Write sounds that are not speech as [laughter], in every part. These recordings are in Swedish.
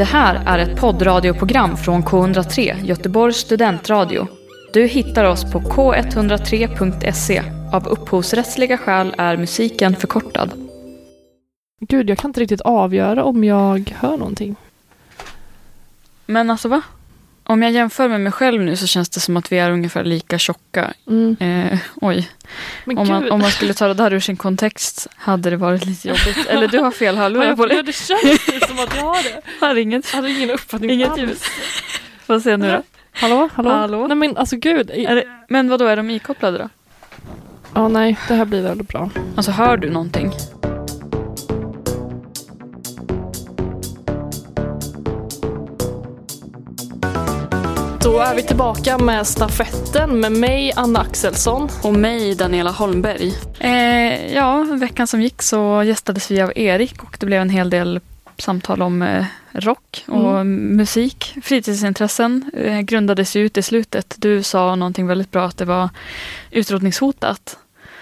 Det här är ett poddradioprogram från K103, Göteborgs studentradio. Du hittar oss på k103.se. Av upphovsrättsliga skäl är musiken förkortad. Gud, jag kan inte riktigt avgöra om jag hör någonting. Men alltså va? Om jag jämför med mig själv nu så känns det som att vi är ungefär lika tjocka. Mm. Eh, oj, om man, om man skulle ta det där ur sin kontext hade det varit lite jobbigt. Eller du har fel hörlurar på dig. det känns ju [laughs] som att jag har det. Har inget. Jag hade ingen uppfattning Inget alls. Får se nu då. Hallå, hallå? Hallå? Nej men alltså gud. Är det, men vad då är de ikopplade då? Ja, nej, det här blir väldigt bra. Alltså hör du någonting? Då är vi tillbaka med stafetten med mig, Anna Axelsson. Och mig, Daniela Holmberg. Eh, ja, veckan som gick så gästades vi av Erik och det blev en hel del samtal om eh, rock och musik. Fritidsintressen eh, grundades ju ut i slutet. Du sa någonting väldigt bra att det var utrotningshotat.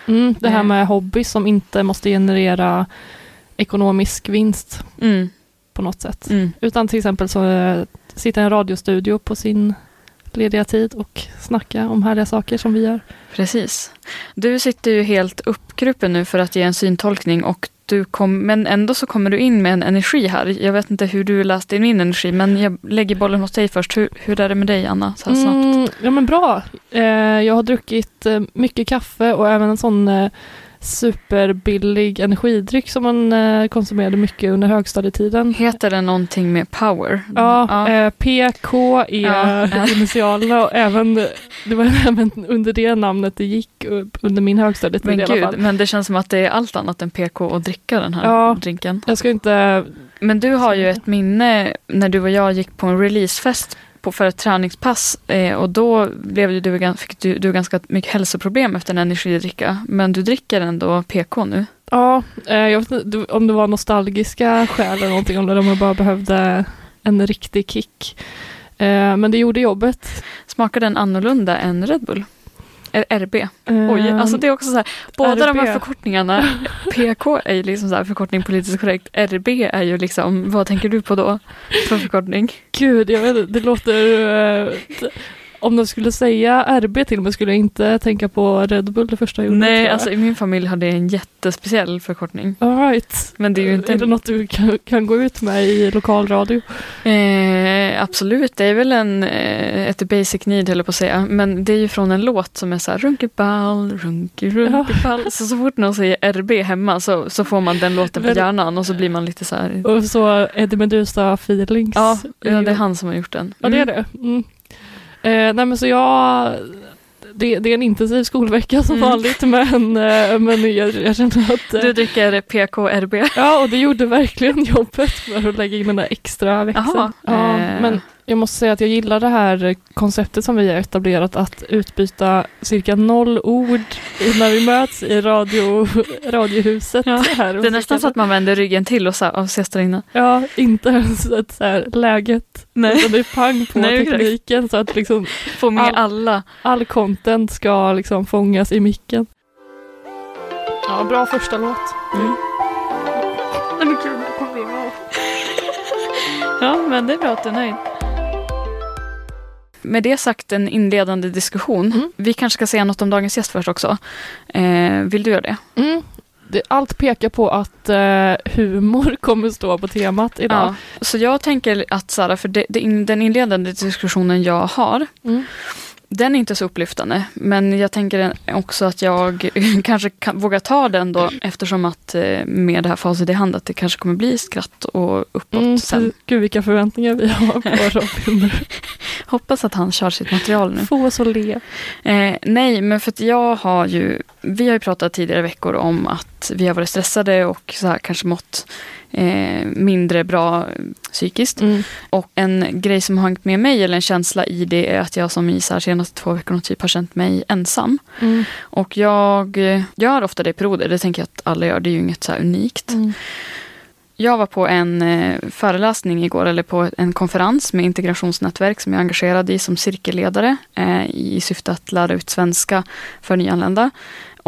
Mm, det här Eh. med hobby som inte måste generera ekonomisk vinst Mm, på något sätt. mm. Utan till exempel så eh, sitta i en radiostudio på sin lediga tid och snacka om härliga saker som vi gör. Precis. Du sitter ju helt uppgruppen nu för att ge en syntolkning och du kom, men ändå så kommer du in med en energi här. Jag vet inte hur du läste in min energi men jag lägger bollen hos dig först. Hur, hur är det med dig Anna? Så snabbt. Mm, ja men bra. Eh, jag har druckit eh, mycket kaffe och även en sån eh, superbillig energidryck som man eh, konsumerade mycket under högstadietiden. Heter det någonting med power? Ja, Eh, PK är Ja. [laughs] initialerna och även, det var [laughs] även under det namnet det gick upp under min högstadietid men i alla fall. gud, men det känns som att det är allt annat än PK att dricka den här Ja. drinken. Jag ska inte, Men du har ju ett minne när du och jag gick på en releasefest på, för ett träningspass eh, och då blev du, fick du, du ganska mycket hälsoproblem efter en energidricka. Men du dricker ändå PK nu. ja, eh, jag vet inte om det var nostalgiska skäl eller någonting, om de bara behövde en riktig kick. Eh, men det gjorde jobbet. Smakar den annorlunda än Red Bull? RB? Eh, Oj, alltså det är också så här, båda de här RB. förkortningarna, [laughs] PK är ju liksom så här förkortning politiskt korrekt, RB är ju liksom, vad tänker du på då för förkortning? Gud, jag vet inte, det låter... om de skulle säga RB till mig skulle jag inte tänka på Red Bull det första jag gjorde. Nej, alltså i min familj har det en jättespeciell förkortning. All right. Men det är ju inte... Är det något du kan, kan gå ut med i lokalradio? Eh, absolut, det är väl en, eh, ett basic need höll jag på att säga. Men det är ju från en låt som är så här runkeball, runke, runkeball. Så, så fort någon säger RB hemma så, så får man den låten på hjärnan och så blir man lite så här. Och så Eddie Meduza feelings. Ja, ja, det är han som har gjort den. Ja, det är Mm. det. Mm. Eh, nej men så jag... Det, det är en intensiv skolvecka som Mm. vanligt men, eh, men jag, jag känner att... eh, Du dricker PK, RB. Ja, och det gjorde verkligen jobbet för att lägga in den där extra växeln. Jaha, Ja, eh. Men jag måste säga att jag gillar det här konceptet som vi har etablerat att utbyta cirka noll ord när vi möts i radio, radiohuset. Ja, här. Det är nästan så att man vänder ryggen till och så här, och ses där inne. Ja, inte ens ett så här läget. Nej. Utan det är pang på Nej, tekniken så att liksom Få med All- alla. all content ska liksom fångas i micken. Ja, bra första låt. Mm. [laughs] Ja, men det är bra att du är nöjd. Med det sagt en inledande diskussion. Mm. Vi kanske ska säga något om dagens gäst först också. Eh, vill du göra det? Mm. Det, allt pekar på att eh, humor [laughs] kommer stå på temat idag. Ja. Så jag tänker att Sara, för det, det den inledande diskussionen jag har, Mm. Den är inte så upplyftande. Men jag tänker också att jag [laughs] kanske kan, vågar ta den då eftersom att eh, med det här facit i hand att det kanske kommer bli skratt och uppåt Mm, sen. Gud vilka förväntningar vi har på [laughs] Robin. Hoppas att han kör sitt material nu. Få oss att le. Eh, nej, men för att jag har ju, vi har ju pratat tidigare veckor om att vi har varit stressade och så här kanske mått eh, mindre bra psykiskt. Mm. Och en grej som har hängt med mig, eller en känsla i det, är att jag som i så här senaste två veckorna typ har känt mig ensam. Mm. Och jag eh, gör ofta det i perioder, det tänker jag att alla gör, det är ju inget så unikt. Mm. Jag var på en eh, föreläsning igår, eller på en konferens med integrationsnätverk som jag är engagerad i som cirkelledare eh, i syfte att lära ut svenska för nyanlända.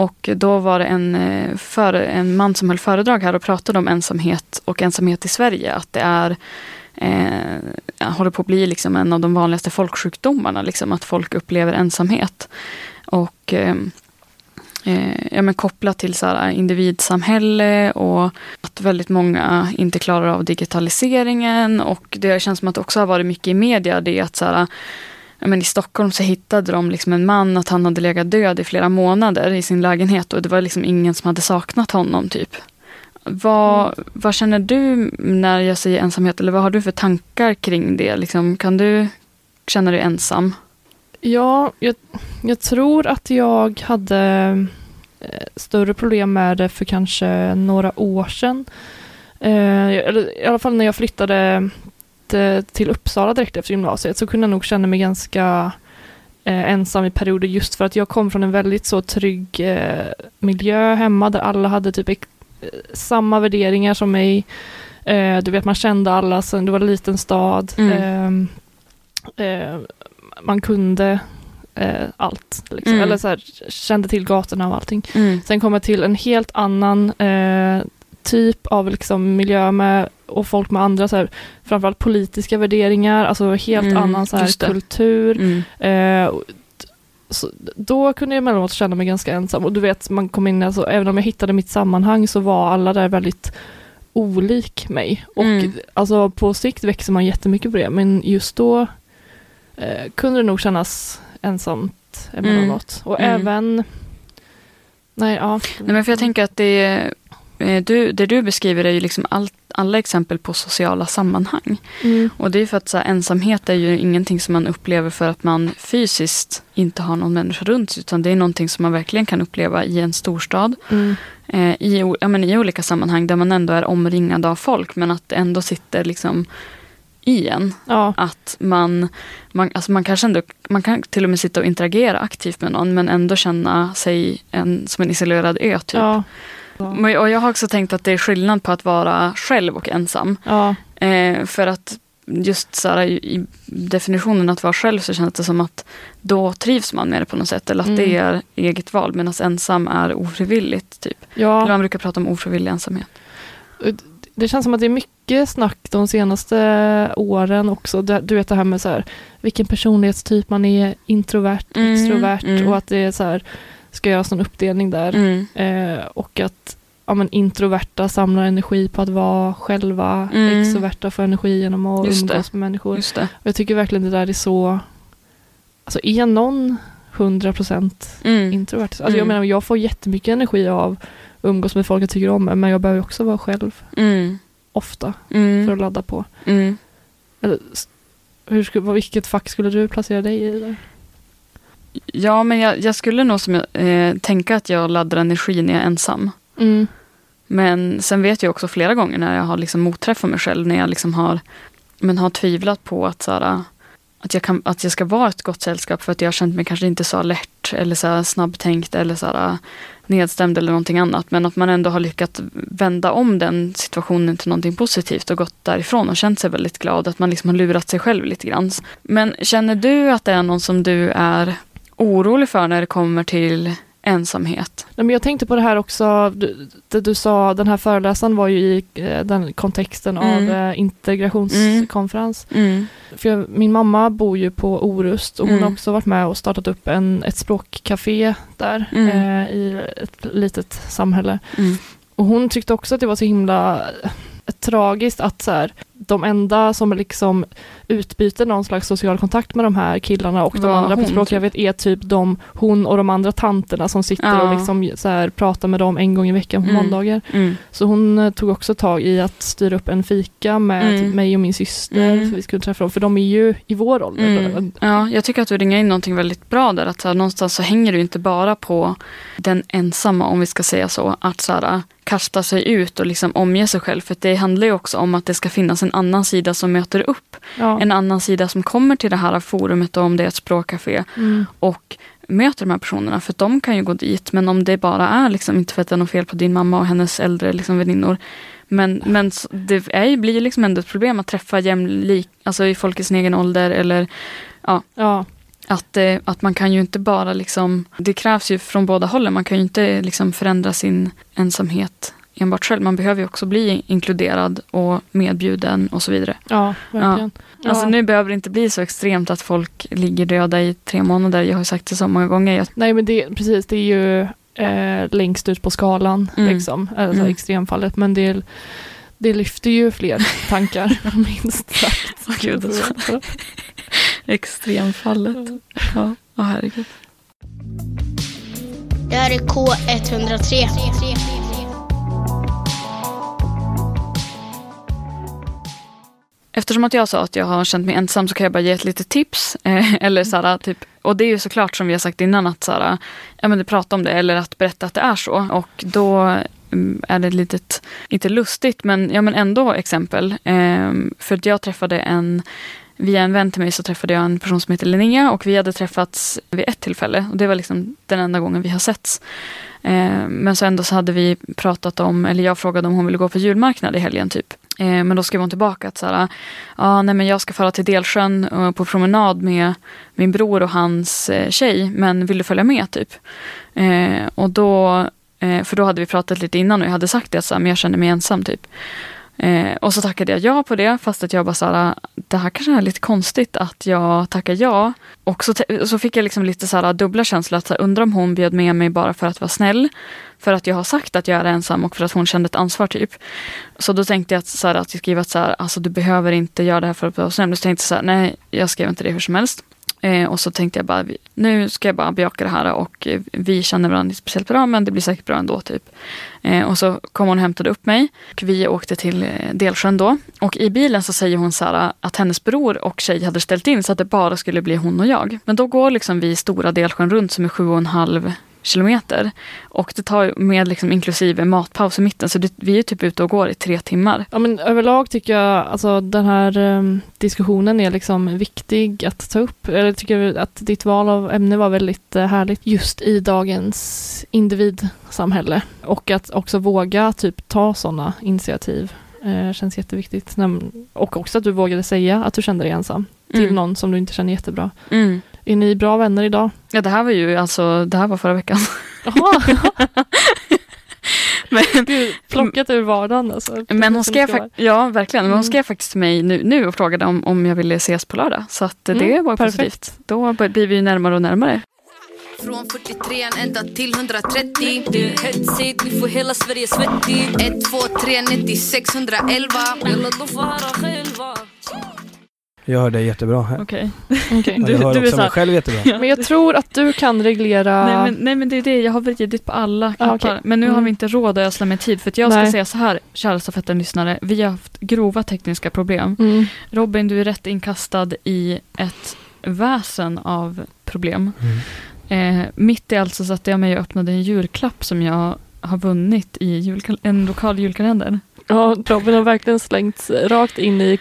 Och då var det en, eh, för, en man som höll föredrag här och pratade om ensamhet och ensamhet i Sverige. Att det är eh, håller på att bli liksom en av de vanligaste folksjukdomarna, liksom, att folk upplever ensamhet. Och eh, eh, ja, men kopplat till så här, individsamhälle och att väldigt många inte klarar av digitaliseringen. Och det känns som att det också har varit mycket i media det att så här, ja, men i Stockholm så hittade de liksom en man att han hade legat död i flera månader i sin lägenhet och det var liksom ingen som hade saknat honom. typ. Vad, mm. vad känner du när jag säger ensamhet eller vad har du för tankar kring det? Liksom, kan du känna dig ensam? Ja, jag, jag tror att jag hade eh, större problem med det för kanske några år sedan. Eh, I alla fall när jag flyttade till Uppsala direkt efter gymnasiet så kunde jag nog känna mig ganska eh, ensam i perioder just för att jag kom från en väldigt så trygg eh, miljö hemma där alla hade typ eh, samma värderingar som mig. Eh, du vet man kände alla sen det var en liten stad. Mm. Ehm, eh, man kunde eh, allt. Liksom. Mm. Eller så här, kände till gatorna och allting. Mm. Sen kom jag till en helt annan typ av liksom miljö med och folk med andra så här, framförallt politiska värderingar, alltså helt mm, annan så här, kultur. Mm. Eh, så, då kunde jag emellanåt känna mig ganska ensam och du vet, man kom in, alltså, även om jag hittade mitt sammanhang så var alla där väldigt olik mig. Och mm. alltså på sikt växer man jättemycket på det, men just då eh, kunde det nog kännas ensamt emellanåt. Mm. Och mm. även Nej, ja. Nej, men för jag tänker att det du, det du beskriver är ju liksom all, alla exempel på sociala sammanhang. Mm. Och det är för att så här, ensamhet är ju ingenting som man upplever för att man fysiskt inte har någon människa runt sig. Utan det är någonting som man verkligen kan uppleva i en storstad. Mm. Eh, i, ja, men I olika sammanhang där man ändå är omringad av folk men att det ändå sitter liksom i en. Ja. Att man, man, alltså man, kanske ändå, man kan till och med sitta och interagera aktivt med någon men ändå känna sig en, som en isolerad ö. Typ. Ja. Och jag har också tänkt att det är skillnad på att vara själv och ensam. Ja. Eh, för att just så här, i definitionen att vara själv så känns det som att då trivs man med det på något sätt. Eller att mm. det är eget val medan ensam är ofrivilligt. Typ. Ja. Eller man brukar prata om ofrivillig ensamhet. Det känns som att det är mycket snack de senaste åren också. Du vet det här med så här, vilken personlighetstyp man är, introvert, mm. extrovert mm. och att det är så här ska göras en uppdelning där. Mm. Eh, och att ja, men introverta samlar energi på att vara själva, mm. extroverta får energi genom att Just umgås det. med människor. Just det. Och jag tycker verkligen det där är så, alltså är någon 100% mm. introvert? Alltså jag mm. menar, jag får jättemycket energi av att umgås med folk jag tycker om, men jag behöver också vara själv. Mm. Ofta, mm. för att ladda på. Eller, hur, vilket fack skulle du placera dig i? Där? Ja, men jag, jag skulle nog som eh, tänka att jag laddar energi när jag är ensam. Mm. Men sen vet jag också flera gånger när jag har liksom motträffat mig själv, när jag liksom har, men har tvivlat på att, så att, jag kan, att jag ska vara ett gott sällskap för att jag har känt mig kanske inte så alert eller så snabbtänkt eller så nedstämd eller någonting annat. Men att man ändå har lyckats vända om den situationen till någonting positivt och gått därifrån och känt sig väldigt glad. Att man liksom har lurat sig själv lite grann. Men känner du att det är någon som du är orolig för när det kommer till ensamhet? jag tänkte på det här också, det du sa, den här föreläsaren var ju i eh, den kontexten mm. av eh, integrationskonferens. Mm. mm. För min mamma bor ju på Orust och hon mm. har också varit med och startat upp en, ett språkcafé där mm. eh, i ett litet samhälle. Och hon tyckte också att det var så himla tragiskt att så här, de enda som liksom utbyter någon slags social kontakt med de här killarna och de ja, andra på språk jag typ. är typ de, hon och de andra tanterna som sitter ja. och liksom så här, pratar med dem en gång i veckan på mm. måndagar. Mm. Så hon eh, tog också tag i att styra upp en fika med mm. typ mig och min syster mm. så vi skulle träffa dem, för de är ju i vår ålder. Mm. Ja, jag tycker att du ringer in någonting väldigt bra där, att så här, någonstans så hänger du inte bara på den ensamma, om vi ska säga så, att så här, kasta sig ut och liksom omge sig själv. För det handlar ju också om att det ska finnas en annan sida som möter upp. Ja. En annan sida som kommer till det här forumet, om det är ett språkcafé. Mm. Och möter de här personerna. För de kan ju gå dit. Men om det bara är, liksom, inte för att det är något fel på din mamma och hennes äldre liksom, väninnor. Men, men det är, blir liksom ändå ett problem att träffa jämlik, alltså i folk i sin egen ålder. Eller, ja. ja. Att, eh, att man kan ju inte bara liksom, det krävs ju från båda hållen. Man kan ju inte liksom förändra sin ensamhet enbart själv. Man behöver ju också bli inkluderad och medbjuden och så vidare. Ja, verkligen. Ja. Alltså nu behöver det inte bli så extremt att folk ligger döda i tre månader. Jag har ju sagt det så många gånger. Jag, Nej men det, precis, det är ju eh, längst ut på skalan, Mm. liksom, alltså Mm. extremfallet. Men det, det lyfter ju fler tankar, [laughs] minst sagt. Åh, gud, alltså. [laughs] extremfallet. Ja, oh, herregud. Det här är K103. Eftersom att jag sa att jag har känt mig ensam så kan jag bara ge ett litet tips. Eh, eller så här, typ, och det är ju såklart som vi har sagt innan att så här, ja, men prata om det eller att berätta att det är så. Och då mm, är det ett litet, inte lustigt, men, ja, men ändå exempel. Eh, för att jag träffade en Via en vän till mig så träffade jag en person som heter Linnea och vi hade träffats vid ett tillfälle. Och det var liksom den enda gången vi har setts. Eh, men så ändå så hade vi pratat om, eller jag frågade om hon ville gå på julmarknad i helgen typ. Eh, men då skrev hon tillbaka att så här, ah, nej men jag ska fara till Delsjön eh, på promenad med min bror och hans eh, tjej, men vill du följa med typ? Eh, och då, eh, för då hade vi pratat lite innan och jag hade sagt det, så här, men jag känner mig ensam typ. Eh, och så tackade jag ja på det, fast att jag bara såhär, ah, det här kanske är lite konstigt att jag tackar ja. Och så, så fick jag liksom lite såhär dubbla känslor, att undra om hon bjöd med mig bara för att vara snäll, för att jag har sagt att jag är ensam och för att hon kände ett ansvar typ. Så då tänkte jag att, såhär, att jag skrev att såhär, alltså, du behöver inte göra det här för att vara snäll. Så tänkte jag såhär, nej, jag skrev inte det hur som helst. Eh, och så tänkte jag bara, nu ska jag bara bejaka det här och eh, vi känner varandra inte speciellt bra men det blir säkert bra ändå. Typ. Eh, och så kom hon och hämtade upp mig. Och vi åkte till eh, Delsjön då. Och i bilen så säger hon så här, att hennes bror och tjej hade ställt in så att det bara skulle bli hon och jag. Men då går liksom vi stora Delsjön runt som är sju och en halv kilometer. Och det tar med liksom inklusive matpaus i mitten så det, vi är typ ute och går i tre timmar. Ja, men överlag tycker jag alltså den här em, diskussionen är liksom viktig att ta upp. Jag tycker att ditt val av ämne var väldigt eh, härligt just i dagens individsamhälle. Och att också våga typ ta sådana initiativ eh, känns jätteviktigt. Och också att du vågade säga att du kände dig ensam till Mm. någon som du inte känner jättebra. Mm. Är ni bra vänner idag? Ja, det här var ju alltså, det här var förra veckan. Jaha, [laughs] Men, gud, plockat ur vardagen alltså. men hon skrev, fak- ja verkligen, men hon Mm. skrev faktiskt till mig nu, nu och frågade om, om jag ville ses på lördag. Så att det Mm, var perfekt. positivt. Då blir vi ju närmare och närmare. Från 43 ända till 130 Det är hetsigt, nu får hela Sverige svettigt 1, 2, 3, 90, 611 Jalla de får höra själva Jag hör dig jättebra här. Okej. [laughs] Ja, Du- jag hör du också så mig själv jättebra. [laughs] Men jag tror att du kan reglera... Nej, men, nej men det är det, jag har vridit på alla knappar. Ah, okej. Men nu har Mm. vi inte råd att ödsla med tid. För att jag ska Nej. säga så här, kära stafetten-lyssnare. Vi har haft grova tekniska problem. Mm. Robin, du är rätt inkastad i ett väsen av problem. Mm. Eh, mitt i allt så satte jag mig och öppnade en julklapp som jag har vunnit i julkal- en lokal julkalender. Ja, Robin har verkligen slängts rakt in i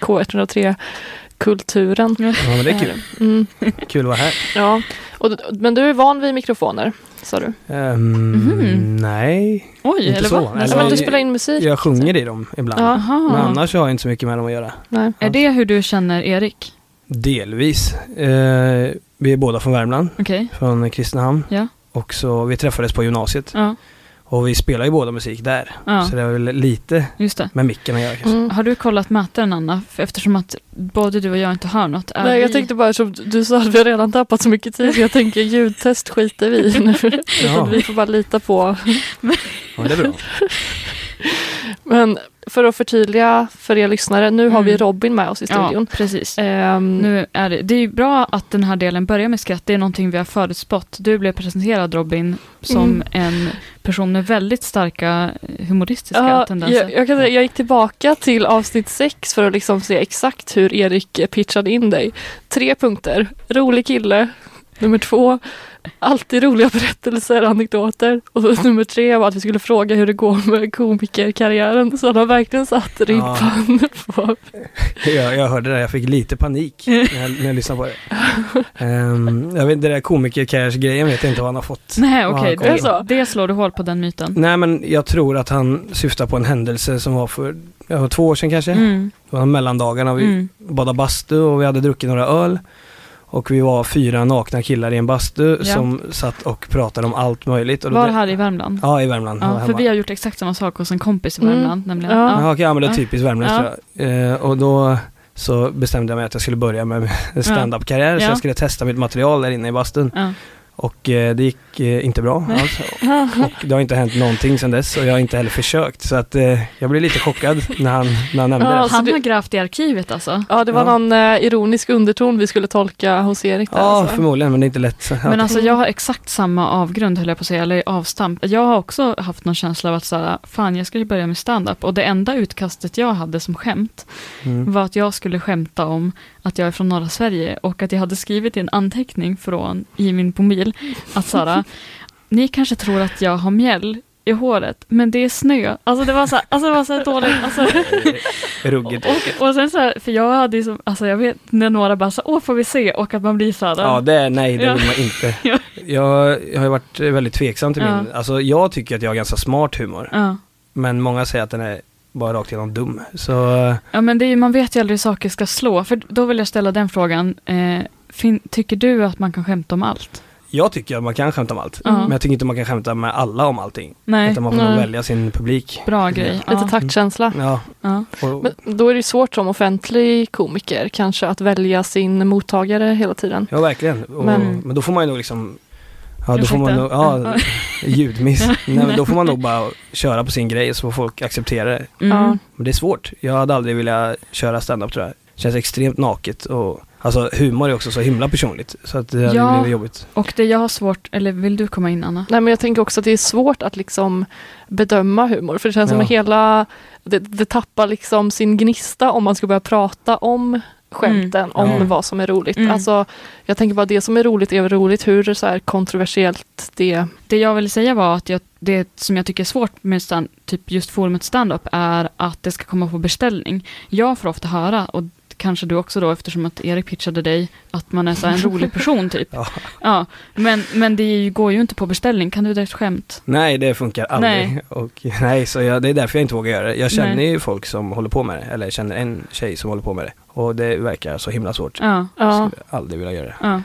K103-kulturen. Ja, men det är kul. Mm, [laughs] Kul att vara här. ja. Och, men du är van vid mikrofoner, sa du? Ehm, Mhm. Nej, Oj, Inte eller så. vad? Eller- men du spelar in musik? jag sjunger i dem ibland. Aha. Men annars har jag inte så mycket med dem att göra. Nej. Är det hur du känner Erik? Delvis. Eh, vi är båda från Värmland, Okej. från Kristinehamn. Ja. Och så, vi träffades på gymnasiet. Ja, Och vi spelar ju båda musik där. Ja. Så det är väl lite just det. med micken att göra kanske. Mm. Har du kollat mätaren Anna? Eftersom att både du och jag inte hör något. Är Nej, jag vi... tänkte bara som du sa att vi har redan tappat så mycket tid. Jag tänker ljudtest skiter vi i nu. [laughs] Ja. Vi får bara lita på. Ja, det är bra. [laughs] Men för att förtydliga för er lyssnare, nu har vi Mm. Robin med oss i Ja, studion. precis. Ehm, Nu är det, det är bra att den här delen börjar med skratt. Det är någonting vi har förutspått. Du blev presenterad Robin som Mm. en person med väldigt starka eh, humoristiska Ja, tendenser. jag, jag, kan jag gick tillbaka till avsnitt sex för att liksom se exakt hur Erik pitchade in dig. Tre punkter. Rolig kille. Nummer två, alltid roliga berättelser, anekdoter. Och så nummer tre var att vi skulle fråga hur det går med komikerkarriären. Så han har verkligen satt ribban på... Jag, jag hörde det, jag fick lite panik när jag, när jag lyssnade på det. Ehm, jag vet, det där komikerkarriärsgrejen vet jag inte vad han har fått. Nej, okej. kom det, in. så. det slår du hål på den myten. Nej men jag tror att han syftar på en händelse som var för ja, två år sedan kanske. Mm, Det var mellandagarna, vi mm, badade bastu och vi hade druckit några öl. Och vi var fyra nakna killar i en bastu Ja. som satt och pratade om allt möjligt. Och Var här i Värmland? Ja, i Värmland. Ja, för vi har gjort exakt samma sak hos en kompis i Mm. Värmland. Nämligen. Ja. Ja, okej, ja men det är typiskt värmländskt Ja. tror jag. Eh, och då så bestämde jag mig att jag skulle börja med en [laughs] stand-up-karriär. Så Ja. jag skulle testa mitt material där inne i bastun. Och eh, det gick eh, inte bra alls. Och det har inte hänt någonting sedan dess och jag har inte heller försökt. Så att eh, jag blev lite chockad när han, när han nämnde Ja, det. alltså Han har grävt i arkivet alltså. Ja, det var Ja. någon eh, ironisk underton vi skulle tolka hos Erik där. Ja, alltså. förmodligen, men det är inte lätt. Men alltså jag har exakt samma avgrund höll jag på att säga, eller avstamp. Jag har också haft någon känsla av att så här, fan jag ska börja med stand-up. Och det enda utkastet jag hade som skämt mm. var att jag skulle skämta om att jag är från norra Sverige och att jag hade skrivit en anteckning från, i min mobil att Sara, ni kanske tror att jag har mjäll i håret, men det är snö. Alltså det var så här, alltså det var så här dåligt. Alltså, [laughs] Ruggigt. och, och sen så här, för jag hade ju som, alltså jag vet när några bara så åh får vi se och att man blir så här. Ja, det är, nej, det Ja. vill man inte. [laughs] Ja. Jag, jag har ju varit väldigt tveksam till Ja. min, alltså jag tycker att jag har ganska smart humor. ja. Men många säger att den är bara rakt igenom dum. Så Ja men det är, ju- man vet ju aldrig hur saker ska slå. För då vill jag ställa den frågan. Eh, fin, tycker du att man kan skämta om allt? Jag tycker att man kan skämta om allt. Ja. Men jag tycker inte man kan skämta med alla om allting. Nej, Utan man får nog välja sin publik. bra grej. Lite Ja. taktkänsla. Ja, Ja. Men då är det ju svårt som offentlig komiker kanske att välja sin mottagare hela tiden. ja verkligen. Och, men, Men- då får man ju nog liksom Ja då får man nog, ja, ljudmiss. [laughs] Nej men då får man nog bara köra på sin grej så får folk acceptera det. Mm. Ja. Men det är svårt. Jag hade aldrig velat köra stand-up tror jag. Känns extremt naket och Alltså humor är också så himla personligt. Så att det hade Ja. blivit jobbigt. Och det jag har svårt, eller vill du komma in Anna? Nej men jag tänker också att det är svårt att liksom bedöma humor. För det känns som Ja. att hela, det, det tappar liksom sin gnista om man ska börja prata om skämten, om Ja. vad som är roligt. Mm. Alltså, jag tänker bara det som är roligt är väl roligt, hur så här kontroversiellt det Det jag ville säga var att jag, det som jag tycker är svårt med stand, typ just forumet stand-up är att det ska komma på beställning. Jag får ofta höra, och kanske du också då eftersom att Erik pitchade dig, att man är så en rolig person [laughs] typ. Ja. Ja, men, men det ju- går ju inte på beställning. Kan du dra ett skämt? Nej det funkar aldrig. Nej. Och, nej så jag, det är därför jag inte vågar göra det. Jag känner Nej. ju folk som håller på med det. Eller jag känner en tjej som håller på med det. Och det verkar så himla svårt. Ja, Jag Ja. skulle aldrig vilja göra det. ja.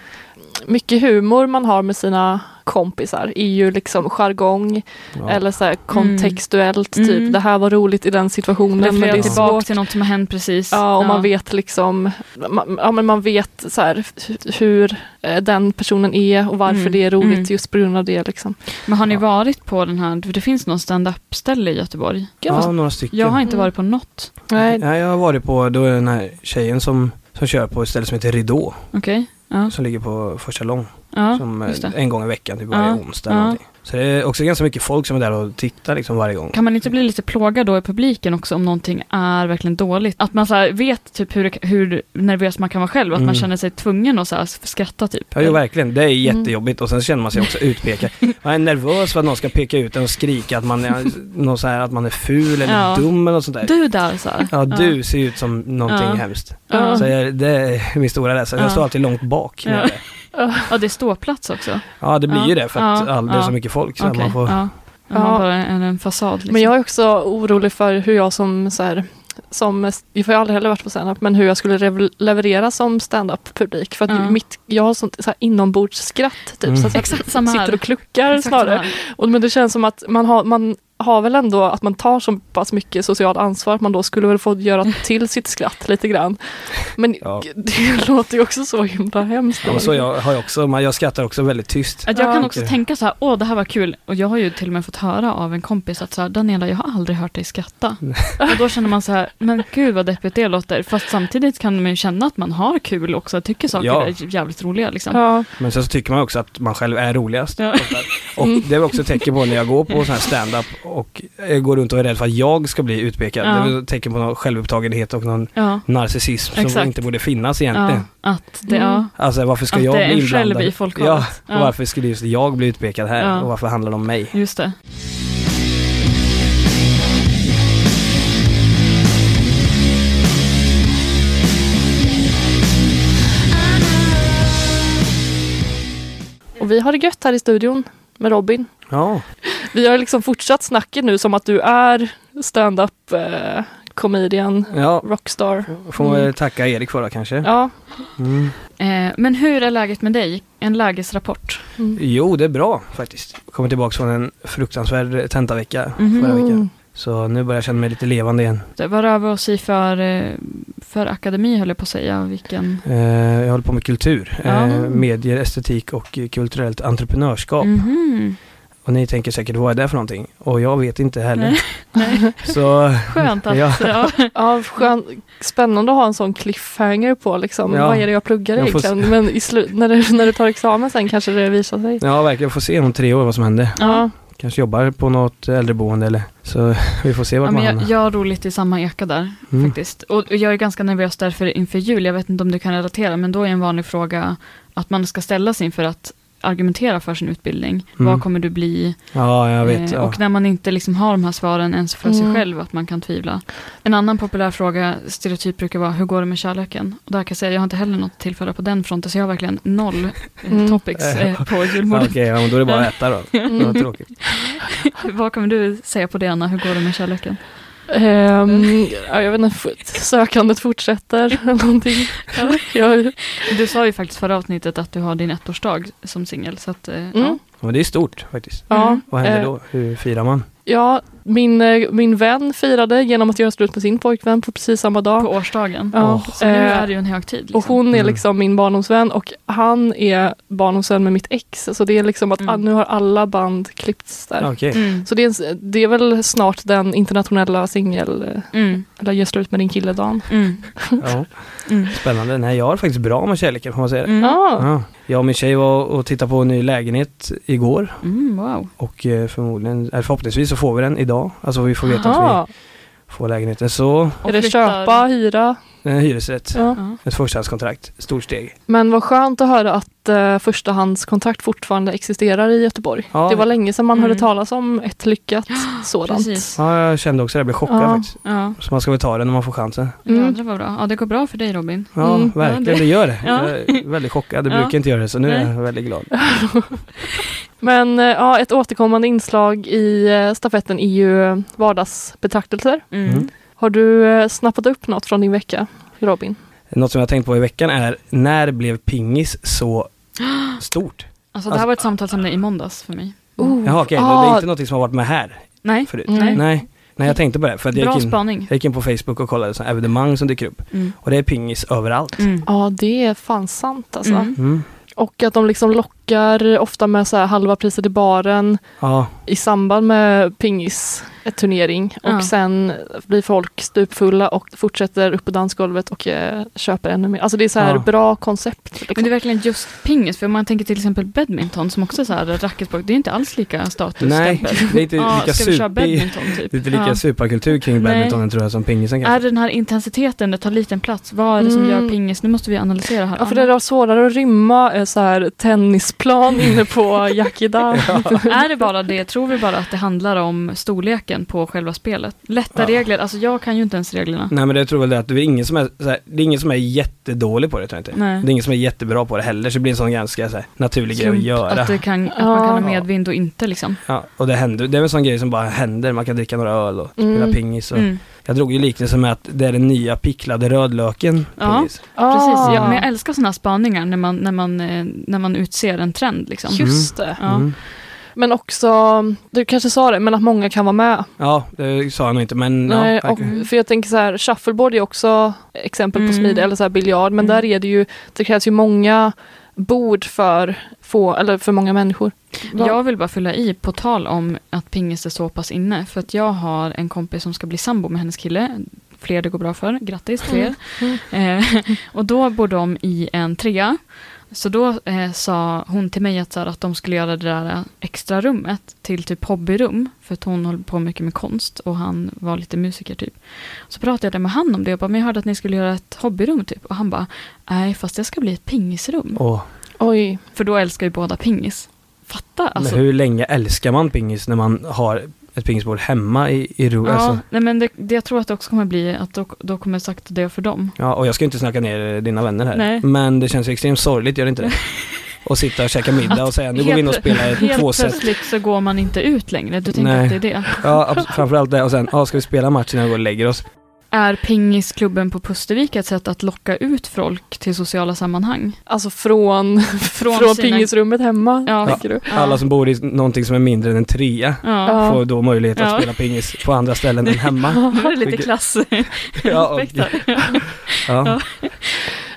Mycket humor man har med sina kompisar är ju liksom jargong Ja. eller så här kontextuellt, Mm. typ det här var roligt i den situationen. Det är tillbaka svårt. till något som har hänt precis. Ja, och man vet liksom, man, ja, men man vet så här, hu- hur eh, den personen är och varför Mm, det är roligt mm. just på grund av det. Liksom. Men har ni Ja. varit på den här, för det finns någon stand-up ställe i Göteborg. Ja, några stycken. Jag har inte Mm. varit på något. Nej, Nej, jag har varit på, då är den här tjejen som, som kör på ett ställe som heter Ridå. Okej, ja. Som ligger på första lång ja som eh, det. en gång i veckan, typ varje Ja, onsdag ja. någonting. Så det är också ganska mycket folk som är där och tittar liksom varje gång. Kan man inte bli lite plågad då i publiken också om någonting är verkligen dåligt? Att man så vet typ hur, det- hur nervös man kan vara själv, att man Mm. känner sig tvungen att så här skratta typ. Ja, jo, verkligen. Det är Mm. jättejobbigt och sen känner man sig också utpekad. [laughs] Man är nervös för att någon ska peka ut en och skrika att man är, [laughs] någon så här, att man är ful eller Ja. dum eller något sånt där. Du där så här. Ja, du ser ut som någonting Ja. hemskt. Ja. Så jag, det är min stora rädsla. Jag Ja. står alltid långt bak. när Ja. [laughs] Ja, det är ståplats också. Ja, det blir Ja. ju det för att Ja. det är så Ja. mycket folk. Så Okej, man får, ja. Ja. Man bara är en fasad liksom. Men jag är också orolig för hur jag som så här, som, jag har aldrig heller varit på standup, men hur jag skulle leverera som standup-publik. För att Ja. mitt, jag har sånt så här inombordsskatt, typ. Mm. Så att jag Exakt sitter och kluckar Exakt snarare. Och, men det känns som att man har, man har väl ändå att man tar så pass mycket socialt ansvar att man då skulle väl få göra till sitt skratt lite grann. Men Ja. det [laughs] låter ju också så himla hemskt. ja, men så jag, har jag också, man, jag skrattar också väldigt tyst. Att jag kan Ja. också tänka så här, åh det här var kul. Och jag har ju till och med fått höra av en kompis att så här, Daniela, jag har aldrig hört dig skratta. [laughs] och då känner man så här, men gud vad deppigt det låter. Fast samtidigt kan man ju känna att man har kul också, tycker saker Ja. är jävligt roliga liksom. Ja, Men sen så tycker man också att man själv är roligast. Ja. Och det är också ett tecken på när jag går på [laughs] sån här stand-up och jag går runt och är rädd för att jag ska bli utpekad. Ja. Det är ett tecken på någon självupptagenhet och någon Ja, narcissism som Exakt. inte borde finnas egentligen. ja att det, Mm. ja, Alltså varför ska att jag det är bli en själv inblandad? i folkhavet. Ja, varför skulle just jag bli utpekad här? Ja. Och varför handlar det om mig? Just det. och vi har det gött här i studion med Robin. Ja, Vi har liksom fortsatt snacket nu som att du är stand-up eh, comedian, Ja, rockstar. får man Mm. tacka Erik för då kanske. Ja. Mm. Eh, men hur är läget med dig? En lägesrapport. Mm. Jo, det är bra faktiskt. Kommer tillbaka från en fruktansvärd tentavecka Mhm. förra veckan. Mm. Så nu börjar jag känna mig lite levande igen. Vad rör vi oss i för, eh, för akademi höll jag på att säga. Vilken... Eh, jag håller på med kultur, Ja. eh, medier, estetik och kulturellt entreprenörskap. Mhm. Och ni tänker säkert, vad är det för någonting? Och jag vet inte heller. Nej. [laughs] Nej. Så Skönt att... Ja. [laughs] Ja. Ja, skön, spännande att ha en sån cliffhanger på liksom. Ja. Vad är det jag pluggar Jag egentligen? Men i slut, när, du, när du tar examen sen kanske det visar sig. ja, verkligen, får se om tre år vad som händer. Ja. Kanske jobbar på något äldreboende eller så [laughs] vi får se vart Ja, man jag, hamnar. jag har roligt i samma eka där Mm. faktiskt. Och jag är ganska nervös därför inför jul. Jag vet inte om du kan relatera, men då är en vanlig fråga att man ska ställa sig inför att argumentera för sin utbildning. Mm. Vad kommer du bli? Ja, jag vet. Eh, ja. Och när man inte liksom har de här svaren ens för Mm. sig själv, att man kan tvivla. En annan populär fråga, stereotyp brukar vara, hur går det med kärleken? Och där kan jag säga, jag har inte heller något tillföra på den fronten, så jag har verkligen noll eh, Mm. topics eh, på Ja, julbordet. Okej, ja, men då är det bara att äta då. [laughs] Mm. Vad tråkigt. Vad kommer du säga på det, Anna? Hur går det med kärleken? Ehm, ja, jag vet inte, sökandet fortsätter [laughs] någonting. Jag, Du sa ju faktiskt förra avsnittet att du har din ettårsdag som singel, så att, eh, ja. mm, Ja, Men det är stort faktiskt. ja, Vad händer eh, då? Hur firar man? Ja, min, eh, min vän firade genom att göra slut med sin pojkvän på precis samma dag. På årsdagen. Ja, Så nu eh, är det ju en högtid. Liksom. Och hon är Mm. liksom min barndomsvän och han är barndomsvän med mitt ex. Så det är liksom att Mm. ah, nu har alla band klippts där. Okej. Mm. Så det är, det är väl snart den internationella singel, Mm. eller gör slut med din kille-dagen. Mm. Ja, Mm. spännande. Nej, jag har faktiskt bra med kärleken får man säga det. Mm. Ja. Ja. Jag och min tjej var och tittade på en ny lägenhet igår Mm, wow. och eh, förmodligen, eller förhoppningsvis så får vi den idag. Alltså vi får veta att Aha. vi får lägenheten. Så, Och Är det köpa, hyra? En hyresrätt. Ja. Ett förstahandskontrakt. Stort steg. Men vad skönt att höra att uh, förstahandskontrakt fortfarande existerar i Göteborg. Ja. Det var länge sedan man Mm. hörde talas om ett lyckat sådant. Precis. Ja, jag kände också det. Jag blev chockad Ja. faktiskt. Ja. Så man ska väl ta det när man får chansen. Mm. Jädrar vad bra. Ja, det går bra för dig Robin. Ja, Mm. verkligen. Det- Det gör det. Ja. Jag är väldigt chockad. Det Ja. brukar inte göra det, så nu är Nej. jag väldigt glad. [laughs] Men eh, ja, ett återkommande inslag i eh, stafetten är ju eh, vardagsbetraktelser. Mm. Mm. Har du eh, snappat upp något från din vecka, Robin? Något som jag har tänkt på i veckan är, när blev pingis så [gasps] stort? Alltså det här var ett samtalsämne i måndags för mig. Oh. Jaha, okej. Ah. Det är inte något som har varit med här Nej. förut? Nej. Nej. Nej, jag tänkte på det. För att jag gick, in, jag gick in på Facebook och kollade sådana evenemang som dyker upp. Mm. Och det är pingis överallt. Mm. Ja, det är fan sant alltså. Mm. Mm. Och att de liksom lockar ofta med så här halva priset i baren Ja, i samband med pingis ett turnering och Ja. sen blir folk stupfulla och fortsätter upp på dansgolvet och eh, köper ännu mer. Alltså det är så här Ja. bra koncept. Liksom. Men det är verkligen just pingis, för om man tänker till exempel badminton som också är så här racketsport, det är inte alls lika statusstämpel. nej, det är inte [laughs] lika super... badminton typ? Det är inte lika Ja. superkultur kring badmintonen tror jag som pingisen Är kanske. det den här intensiteten, det tar liten plats? Vad är det som Mm. gör pingis? Nu måste vi analysera här. Ja, för det är svårare att rymma eh, så här tennisplan inne på [laughs] Yakida. Är det bara det? Tror vi bara att det handlar om storleken på själva spelet? Lätta Ja. regler, alltså jag kan ju inte ens reglerna. Nej men det tror väl det att det är ingen som är, så här, det är ingen som är jättedålig på det tror jag inte. Nej. Det är ingen som är jättebra på det heller så det blir en sån ganska så här, naturlig grej att Slump, göra. Att, det kan, att Ja. man kan ha medvind och inte liksom. Ja, och det händer, det är väl en sån grej som bara händer, man kan dricka några öl och spela Mm. pingis och Mm. Jag drog ju liknelsen med att det är den nya picklade rödlöken Ja. Precis, Ah, ja, men jag älskar sådana här spaningar när man, när, man, eh, när man utser en trend. Liksom. Just det. Ja. Mm. Men också, du kanske sa det, men att många kan vara med. Ja, det sa jag nog inte men Nej, ja, och, för jag tänker så här, shuffleboard är också exempel på Mm. smidig, eller så här biljard, men Mm. där är det ju, det krävs ju många bord för få, eller för många människor. Va? Jag vill bara fylla i på tal om att pingis är så pass inne. För att jag har en kompis som ska bli sambo med hennes kille. Fler det går bra för. Grattis till er. Mm. [laughs] Eh, och då bor de i en trea. Så då eh, sa hon till mig att, så här, att de skulle göra det där extra rummet till typ hobbyrum. För att hon håller på mycket med konst och han var lite musiker typ. Så pratade jag med han om det och bara, men jag hörde att ni skulle göra ett hobbyrum typ. Och han bara, nej fast det ska bli ett pingisrum. Åh, Oj, För då älskar ju båda pingis. Fatta alltså. men hur länge älskar man pingis när man har ett pingisbord hemma i, i ro? Ja, Alltså, nej men det, det, jag tror att det också kommer bli att då, då kommer sakta det för dem. ja, och jag ska inte snacka ner dina vänner här. Nej. Men det känns ju extremt sorgligt, gör det inte det? [laughs] Och sitta och käka middag och säga nu går vi in och spelar ett Helt tvåset. plötsligt så går man inte ut längre. Du tänker Nej. att det är det? Ja, framförallt det. Och sen, ja, ska vi spela matchen när vi går och lägger oss? Är pingisklubben på Pustervik ett sätt att locka ut folk till sociala sammanhang? Alltså [laughs] från, från, sina- pingisrummet hemma, Ja. tänker du? Ja. Alla som bor i någonting som är mindre än en trea Ja. Får då möjlighet att Ja. spela pingis på andra ställen än hemma. [laughs] Nu är det lite klass. Ja, och-. [laughs] Ja.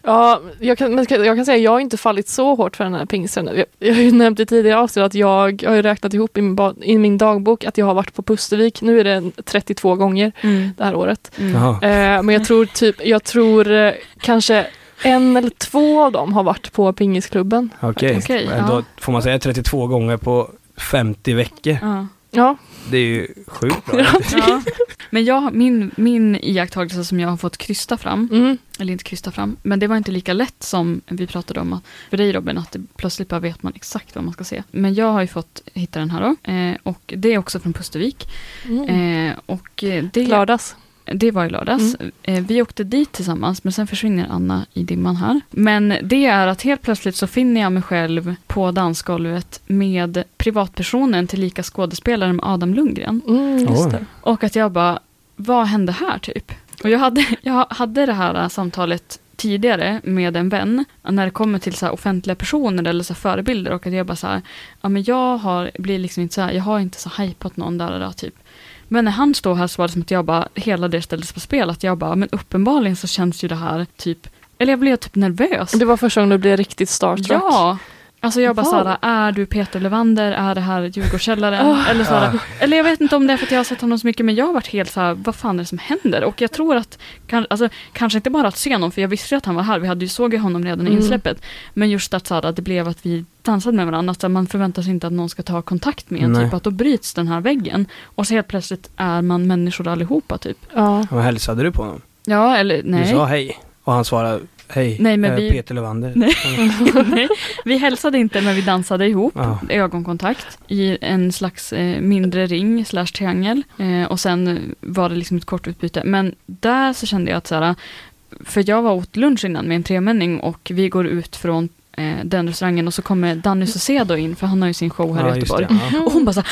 Ja, jag kan, men jag kan säga jag har inte fallit så hårt för den här pingsten. Jag, jag har ju nämnt i tidigare avsnitt att jag, har ju räknat ihop i min, i min dagbok att jag har varit på Pustervik. Nu är det 32 gånger Mm. det här året. Mm. Eh, men jag tror typ, jag tror eh, kanske en eller två av dem har varit på pingisklubben. Okej, Okej, Men ja. då får man säga 32 gånger på 50 veckor. Ja. Ja, Det är ju sjukt bra. [laughs] [laughs] Ja. Men jag, min, min iakttagelse som jag har fått krysta fram, mm. eller inte krysta fram, men det var inte lika lätt som vi pratade om att, för dig Robin, att det plötsligt bara vet man exakt vad man ska se. Men jag har ju fått hitta den här då, eh, och det är också från Pustervik. Mm. Eh, och eh, det, Lördags. Det var i lördags. Eh, vi åkte dit tillsammans, men sen försvinner Anna i dimman här. Men det är att helt plötsligt så finner jag mig själv på dansgolvet med privatpersonen till lika skådespelaren Adam Lundgren. Mm, just Oj. det. Och att jag bara, vad hände här typ? Och jag hade, [laughs] jag hade det här samtalet tidigare med en vän när det kommer till så här offentliga personer eller så här förebilder och att jag bara så här, ja men jag har, blir liksom inte så här, jag har inte så hypat någon där och där typ. Men när han står här så var det som att jag bara, hela det ställdes på spel, att jag bara, men uppenbarligen så känns ju det här typ, eller jag blev typ nervös. Det var första gången du blev riktigt starstruck. Ja. Alltså jag bara Wow. såhär, är du Peter Levander? Är det här Djurgårdskällaren? Oh. Eller, såhär, Ja. eller jag vet inte om det är för att jag har sett honom så mycket, men jag har varit helt såhär, vad fan är det som händer? Och jag tror att, kan, alltså, kanske inte bara att se honom, för jag visste ju att han var här, vi hade ju såg ju honom redan i Mm. insläppet. Men just att, såhär, att det blev att vi dansade med varandra, att man förväntar sig inte att någon ska ta kontakt med en, Nej. typ att då bryts den här väggen. Och så helt plötsligt är man människor allihopa typ. Ja. Och hälsade du på honom? Ja, eller nej. Du sa hej. Och han svarade hej. Nej, men eh, vi- Peter Levander. Nej. [laughs] Nej, vi hälsade inte men vi dansade ihop, Ja. ögonkontakt, i en slags eh, mindre ring slash triangel. Eh, och sen var det liksom ett kort utbyte. Men där så kände jag att så här, för jag var åt lunch innan med en tremänning och vi går ut från eh, den restaurangen och så kommer Danny Saucedo in, för han har ju sin show här i Ja, just Göteborg. det. Ja. Och hon bara så här,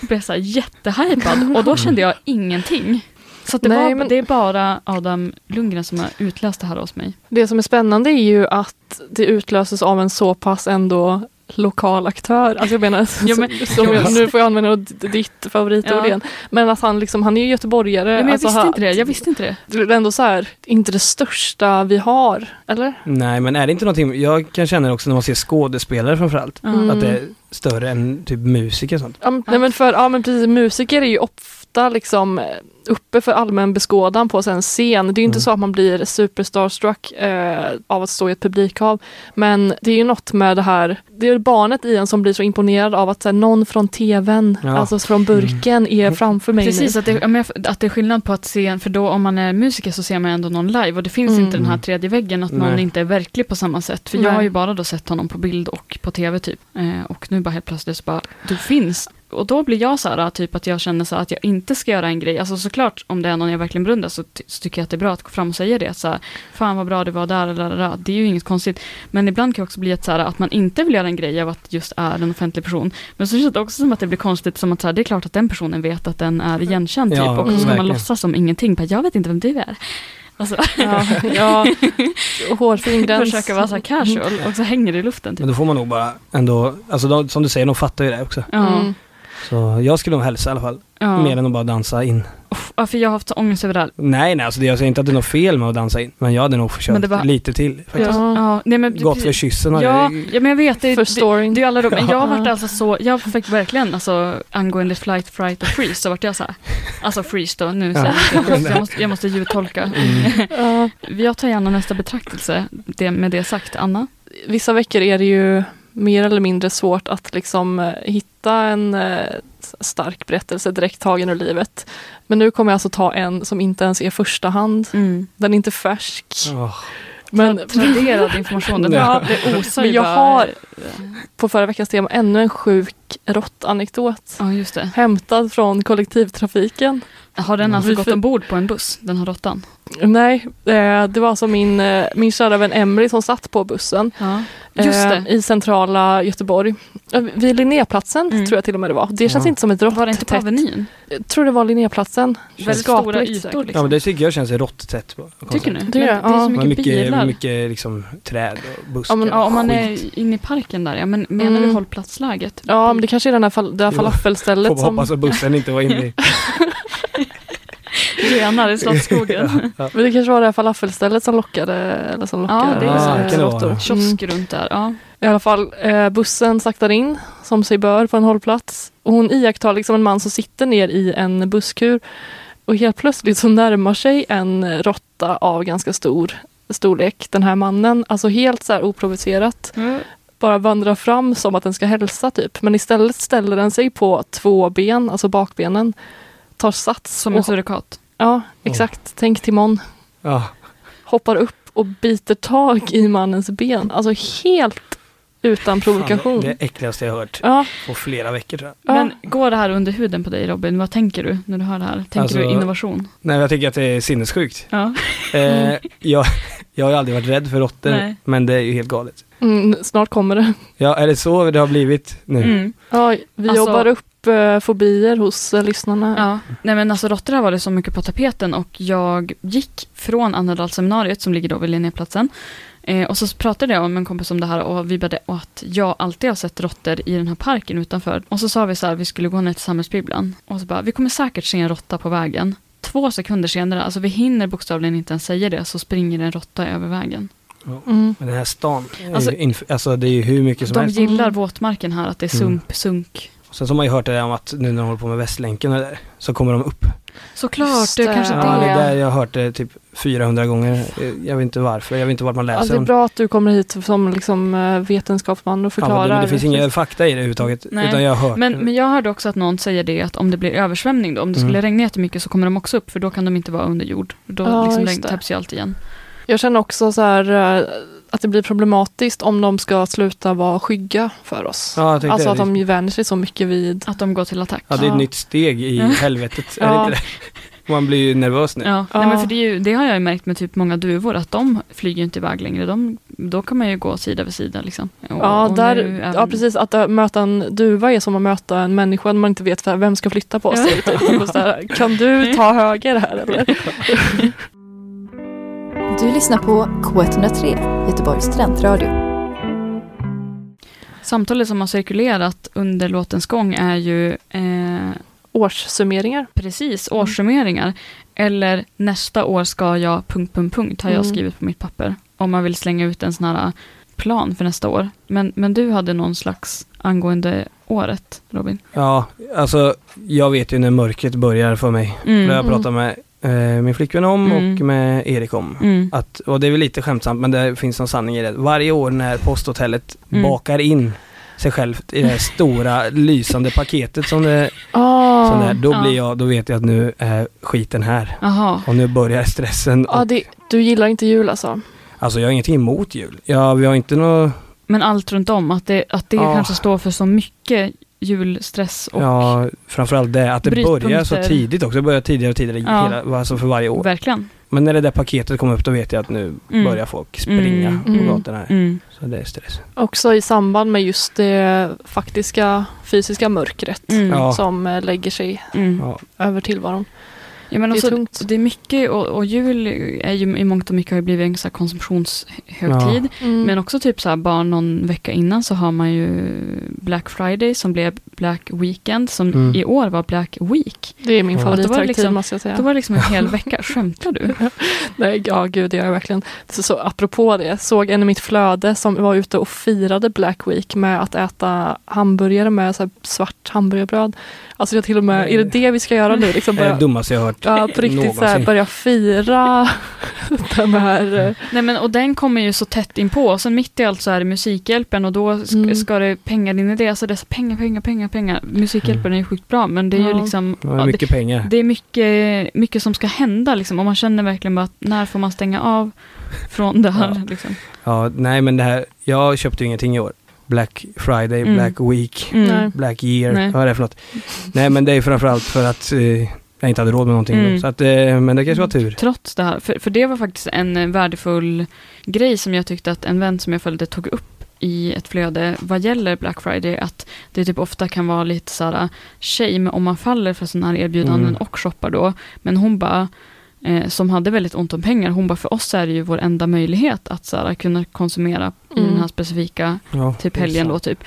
[laughs] blev så här jättehypad och då kände jag ingenting. Så att det, Nej, var, men- det är bara Adam Lundgren som har utlöst det här hos mig. Det som är spännande är ju att det utlöses av en så pass ändå lokal aktör. Alltså jag menar, [laughs] Ja, men- [laughs] som jag, nu får jag använda ditt favoritord Ja. igen. Men att han liksom, han är ju göteborgare. Ja, men jag alltså, visste inte det. Jag visste inte det. Det är ändå så här, inte det största vi har, eller? Nej, men är det inte någonting, jag kan känna också när man ser skådespelare framförallt, Mm. att det är större än typ musiker och sånt. Ja, men, nej, men för, ja men precis, musiker är ju ofta liksom eh, uppe för allmän beskådan på en scen. Det är ju inte Mm. så att man blir superstarstruck eh, av att stå i ett publikhav. Men det är ju något med det här, det är barnet i en som blir så imponerad av att så här, någon från tvn, Ja. alltså från burken, är framför mig Precis, nu. att det, jag- att det är skillnad på att se, en- för då om man är musiker så ser man ändå någon live och det finns Mm. inte den här tredje väggen, att någon Nej. inte är verklig på samma sätt. För jag Nej. har ju bara då sett honom på bild och på tv typ. Eh, och nu bara helt plötsligt så bara, du finns. Och då blir jag så här, typ att jag känner så här, att jag inte ska göra en grej. Alltså såklart, om det är någon jag verkligen beundrar så, ty- så tycker jag att det är bra att gå fram och säga det. Så här, Fan vad bra det var där, eller Det är ju inget konstigt. Men ibland kan det också bli att, så här, att man inte vill göra en grej av att just är en offentlig person. Men så känns det också som att det blir konstigt, som att så här, det är klart att den personen vet att den är igenkänd typ. Ja, och så ska man låtsas som ingenting. Bara, jag vet inte vem du är. Alltså, Ja, ja, [laughs] hårfin gräns. försöka vara så här casual och så hänger det i luften. Typ. Men då får man nog bara ändå, alltså de, som du säger, de fattar ju det också. Ja, Mm. Så jag skulle nog hälsa i alla fall. ja. Mer än att bara dansa in. Ja, för jag har haft så ångest över det här. Nej, nej, alltså det, jag säger inte att det är något fel med att dansa in. Men jag hade nog försökt det var- lite till. Faktiskt. Ja. Ja, nej, men, Gått för kyssen. hade ja, jag- ja, men jag vet. Det, För det, storyn. det är ju alla då, men jag har varit Ja. alltså så, jag fick verkligen, alltså angående flight, fright och freeze, så vart jag så här, alltså freeze då, nu Ja. säger [laughs] jag, jag måste, jag måste ljudtolka. Mm. Ja. [laughs] Jag tar gärna nästa betraktelse, det, med det sagt. Anna? vissa veckor är det ju mer eller mindre svårt att liksom eh, hitta en eh, stark berättelse direkt tagen ur livet. Men nu kommer jag alltså ta en som inte ens är första hand. Mm. Den är inte färsk. Åh, Men Traderad information, den [laughs] Ja. det osar Men jag bara- har- på förra veckans tema ännu en sjuk råttanekdot. Ja, just det. Hämtad från kollektivtrafiken. Har den alltså Vi gått ombord på en buss, den här råttan? Nej, eh, det var alltså min, eh, min kära vän Emily som satt på bussen Ja, just eh, det. i centrala Göteborg. Vid Linnéplatsen Mm. tror jag till och med det var. Det känns Ja. inte som ett Var det inte på. Avenyn? Jag tror det var Linnéplatsen. Väldigt stora ytor säkert. Ja liksom. men det tycker jag känns råtttätt. Tycker ni? Det det är så mycket, mycket, bilar. mycket liksom träd och buskar. Ja, men- Ja, om man Skit. är inne i parken där ja, men menar Mm. du hållplatsläget? Ja, men det kanske är den här fal- det här falafelstället Får som... hoppas att bussen inte var inne i... [laughs] Renar i Slottsskogen. [laughs] ja. Men det kanske var det här falafelstället som lockade, eller som Ja, lockade det är så. eh, det. Kiosk runt där. Ja. I alla fall, eh, bussen saktar in som sig bör på en hållplats. Och hon iakttar liksom en man som sitter ner i en busskur. Och helt plötsligt så närmar sig en råtta av ganska stor storlek den här mannen. Alltså helt så här oprovocerat. Bara vandrar fram som att den ska hälsa typ. Men istället ställer den sig på två ben, alltså bakbenen. Tar sats. Som en surikat. Ja, exakt. Tänk Timon. Ja. Hoppar upp och biter tag i mannens ben. Alltså helt utan provokation. Fan, det är det äckligaste jag har hört Ja, på flera veckor tror jag. ja. Men går det här under huden på dig Robin? Vad tänker du när du hör det här? Tänker Alltså- du innovation? Nej jag tycker att det är sinnessjukt. Ja. Eh, jag, jag har aldrig varit rädd för råttor, men det är ju helt galet. Mm, snart kommer det. Ja, är det så det har blivit nu? Mm. Ja, vi Alltså- jobbar upp eh, fobier hos eh, lyssnarna. Ja, nej men alltså råttor har varit så mycket på tapeten och jag gick från Annedalsseminariet som ligger då vid Linnéplatsen eh, och så pratade jag med en kompis om det här och vi började och att jag alltid har sett råttor i den här parken utanför. Och så sa vi så här, vi skulle gå ner till Samhällsbibblan och så bara, vi kommer säkert se en råtta på vägen. Två sekunder senare, alltså vi hinner bokstavligen inte ens säga det, så springer en råtta över vägen. Mm. Men den här stan, är Alltså- ju inf- alltså det är ju hur mycket som De helst. gillar våtmarken här, att det är Mm. sump, sunk. Sen så har man ju hört det där om att nu när de håller på med Västlänken och där, så kommer de upp. Såklart, det är det. kanske Ja, det det. är där jag har hört det typ 400 gånger. Jag vet inte varför, jag vet inte vart man Ja, läser det är bra att du kommer hit som liksom, eh, vetenskapsman och Ja, förklarar. men det, det finns ingen fakta i det överhuvudtaget, Nej. utan jag har hört Men, men jag hörde också att någon säger det att om det blir översvämning då, om det skulle Mm. regna jättemycket så kommer de också upp för då kan de inte vara under jord. Då Ja, liksom täpps ju allt igen. Jag känner också så här eh, att det blir problematiskt om de ska sluta vara skygga för oss. Ja, alltså det. att de ju vänjer sig så mycket vid... Att de går till attack. Ja, det är ett Ja. nytt steg i [laughs] helvetet, är Ja. det inte det? Man blir ju nervös nu. Ja, Ja. Nej, men för det, är ju, det har jag ju märkt med typ många duvor, att de flyger ju inte iväg längre. De, då kan man ju gå sida vid sida liksom. Och, Ja, och där, även- ja, precis. Att äh, möta en duva är som att möta en människa när man inte vet vem ska flytta på sig. Typ. Där, kan du [laughs] ta höger här eller? [laughs] Du lyssnar på K103, Göteborgs studentradio. Samtalet som har cirkulerat under låtens gång är ju eh, Årssummeringar. precis årssummeringar. Eller nästa år ska jag... punkt, punkt, punkt har jag Mm. skrivit på mitt papper. Om man vill slänga ut en sån här plan för nästa år. Men, men du hade någon slags angående året, Robin? Ja, alltså jag vet ju när mörkret börjar för mig. Mm. Har jag pratat med eh, min flickvän om Mm. och med Erik om. Mm. Att, och det är väl lite skämtsamt men det finns någon sanning i det. Varje år när posthotellet Mm. bakar in sig självt i det här stora lysande paketet som det, Ah. som det är, då blir jag, då vet jag att nu är skiten här. Jaha. Och nu börjar stressen. Ja, det, du gillar inte jul alltså? alltså jag har ingenting emot jul. Ja, vi har inte något, Men allt runt om, att det, att det kanske står för så mycket julstress och ja framförallt det, att det börjar så tidigt också. Det börjar tidigare och tidigare, Ja. hela, alltså för varje år. verkligen. Men när det där paketet kommer upp då vet jag att nu Mm. börjar folk springa Mm, på mm, gatorna här. Mm. Så det är stress. Också i samband med just det faktiska fysiska mörkret Mm. Som eh, lägger sig Mm. Över tillvaron. Ja, men Det är också, tungt. det är mycket och, och jul är ju i mångt och mycket har ju blivit en så här konsumtionshögtid. Mm. Men också typ så här bara någon vecka innan så har man ju Black Friday som blev Black Weekend som Mm. i år var Black Week. det är min Ja. favorithögtid Då var det liksom- måste jag säga. Det var liksom en hel [laughs] vecka, skämtar du? [laughs] Nej, ja gud det gör jag verkligen. Så, så, apropå det, såg en i mitt flöde som var ute och firade Black Week med att äta hamburgare med så här svart hamburgerbröd. Alltså jag till och med, är det det vi ska göra nu? Liksom [laughs] Det är det dummaste jag har hört ja, på riktigt så här, börja fira [laughs] de här... eh, Nej men och den kommer ju så tätt in på och sen mitt i allt så är det Musikhjälpen och då sk- Mm. ska det pengar in i det. Alltså dessa pengar, pengar, pengar, pengar. Musikhjälpen är ju sjukt bra men det är ju Ja. liksom Det ja, var det, mycket pengar. det är mycket, mycket som ska hända liksom och man känner verkligen bara att när får man stänga av från det här Ja. liksom. Ja, nej men det här, jag köpte ju ingenting i år. Black Friday, Mm. Black Week, Mm. Black Year. Nej. Vad är det för något? Nej men det är framförallt för att eh, jag inte hade råd med någonting Mm. då. Så att, eh, men det kanske var tur. Trots det här, för, för det var faktiskt en eh, värdefull grej som jag tyckte att en vän som jag följde tog upp i ett flöde vad gäller Black Friday, att det typ ofta kan vara lite såhär shame om man faller för sådana här erbjudanden Mm. och shoppar då. Men hon bara, eh, som hade väldigt ont om pengar, hon bara för oss är det ju vår enda möjlighet att såhär, kunna konsumera i Mm. den här specifika Ja, typ helgen då typ.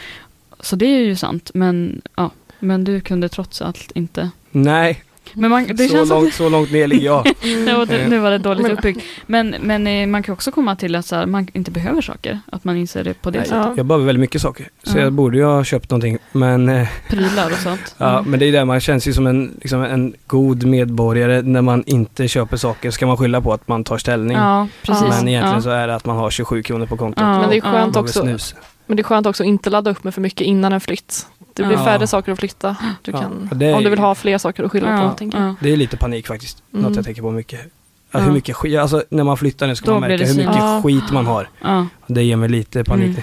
Så det är ju sant, men ja. Men du kunde trots allt inte. Nej, Men man, det så, känns långt, så långt ner ligger jag. [laughs] Ja, det, nu var det dåligt uppbyggt. Men, men eh, man kan också komma till att så här, man inte behöver saker. Att man inser det på det Nej, sättet. Ja. Jag behöver väldigt mycket saker. Så Ja. jag borde ju ha köpt någonting. Men, eh, Prylar och sånt. [laughs] ja, Mm. men det är där man känns ju som en, liksom en god medborgare. När man inte köper saker ska man skylla på att man tar ställning. Ja, precis. Men egentligen ja. så är det att man har 27 kronor på kontot. Ja, Men det är skönt också. Men det är skönt också att inte ladda upp med för mycket innan en flytt. Det blir Ja. färre saker att flytta. Du Ja, kan, det är- Om du vill ha fler saker att skylla på. Ja, tänker jag. ja. Det är lite panik faktiskt. Mm. Något jag tänker på mycket. Hur mycket skit, alltså när man flyttar nu ska Då man märka hur mycket skit man har. Ja. Det ger mig lite panik. Mm.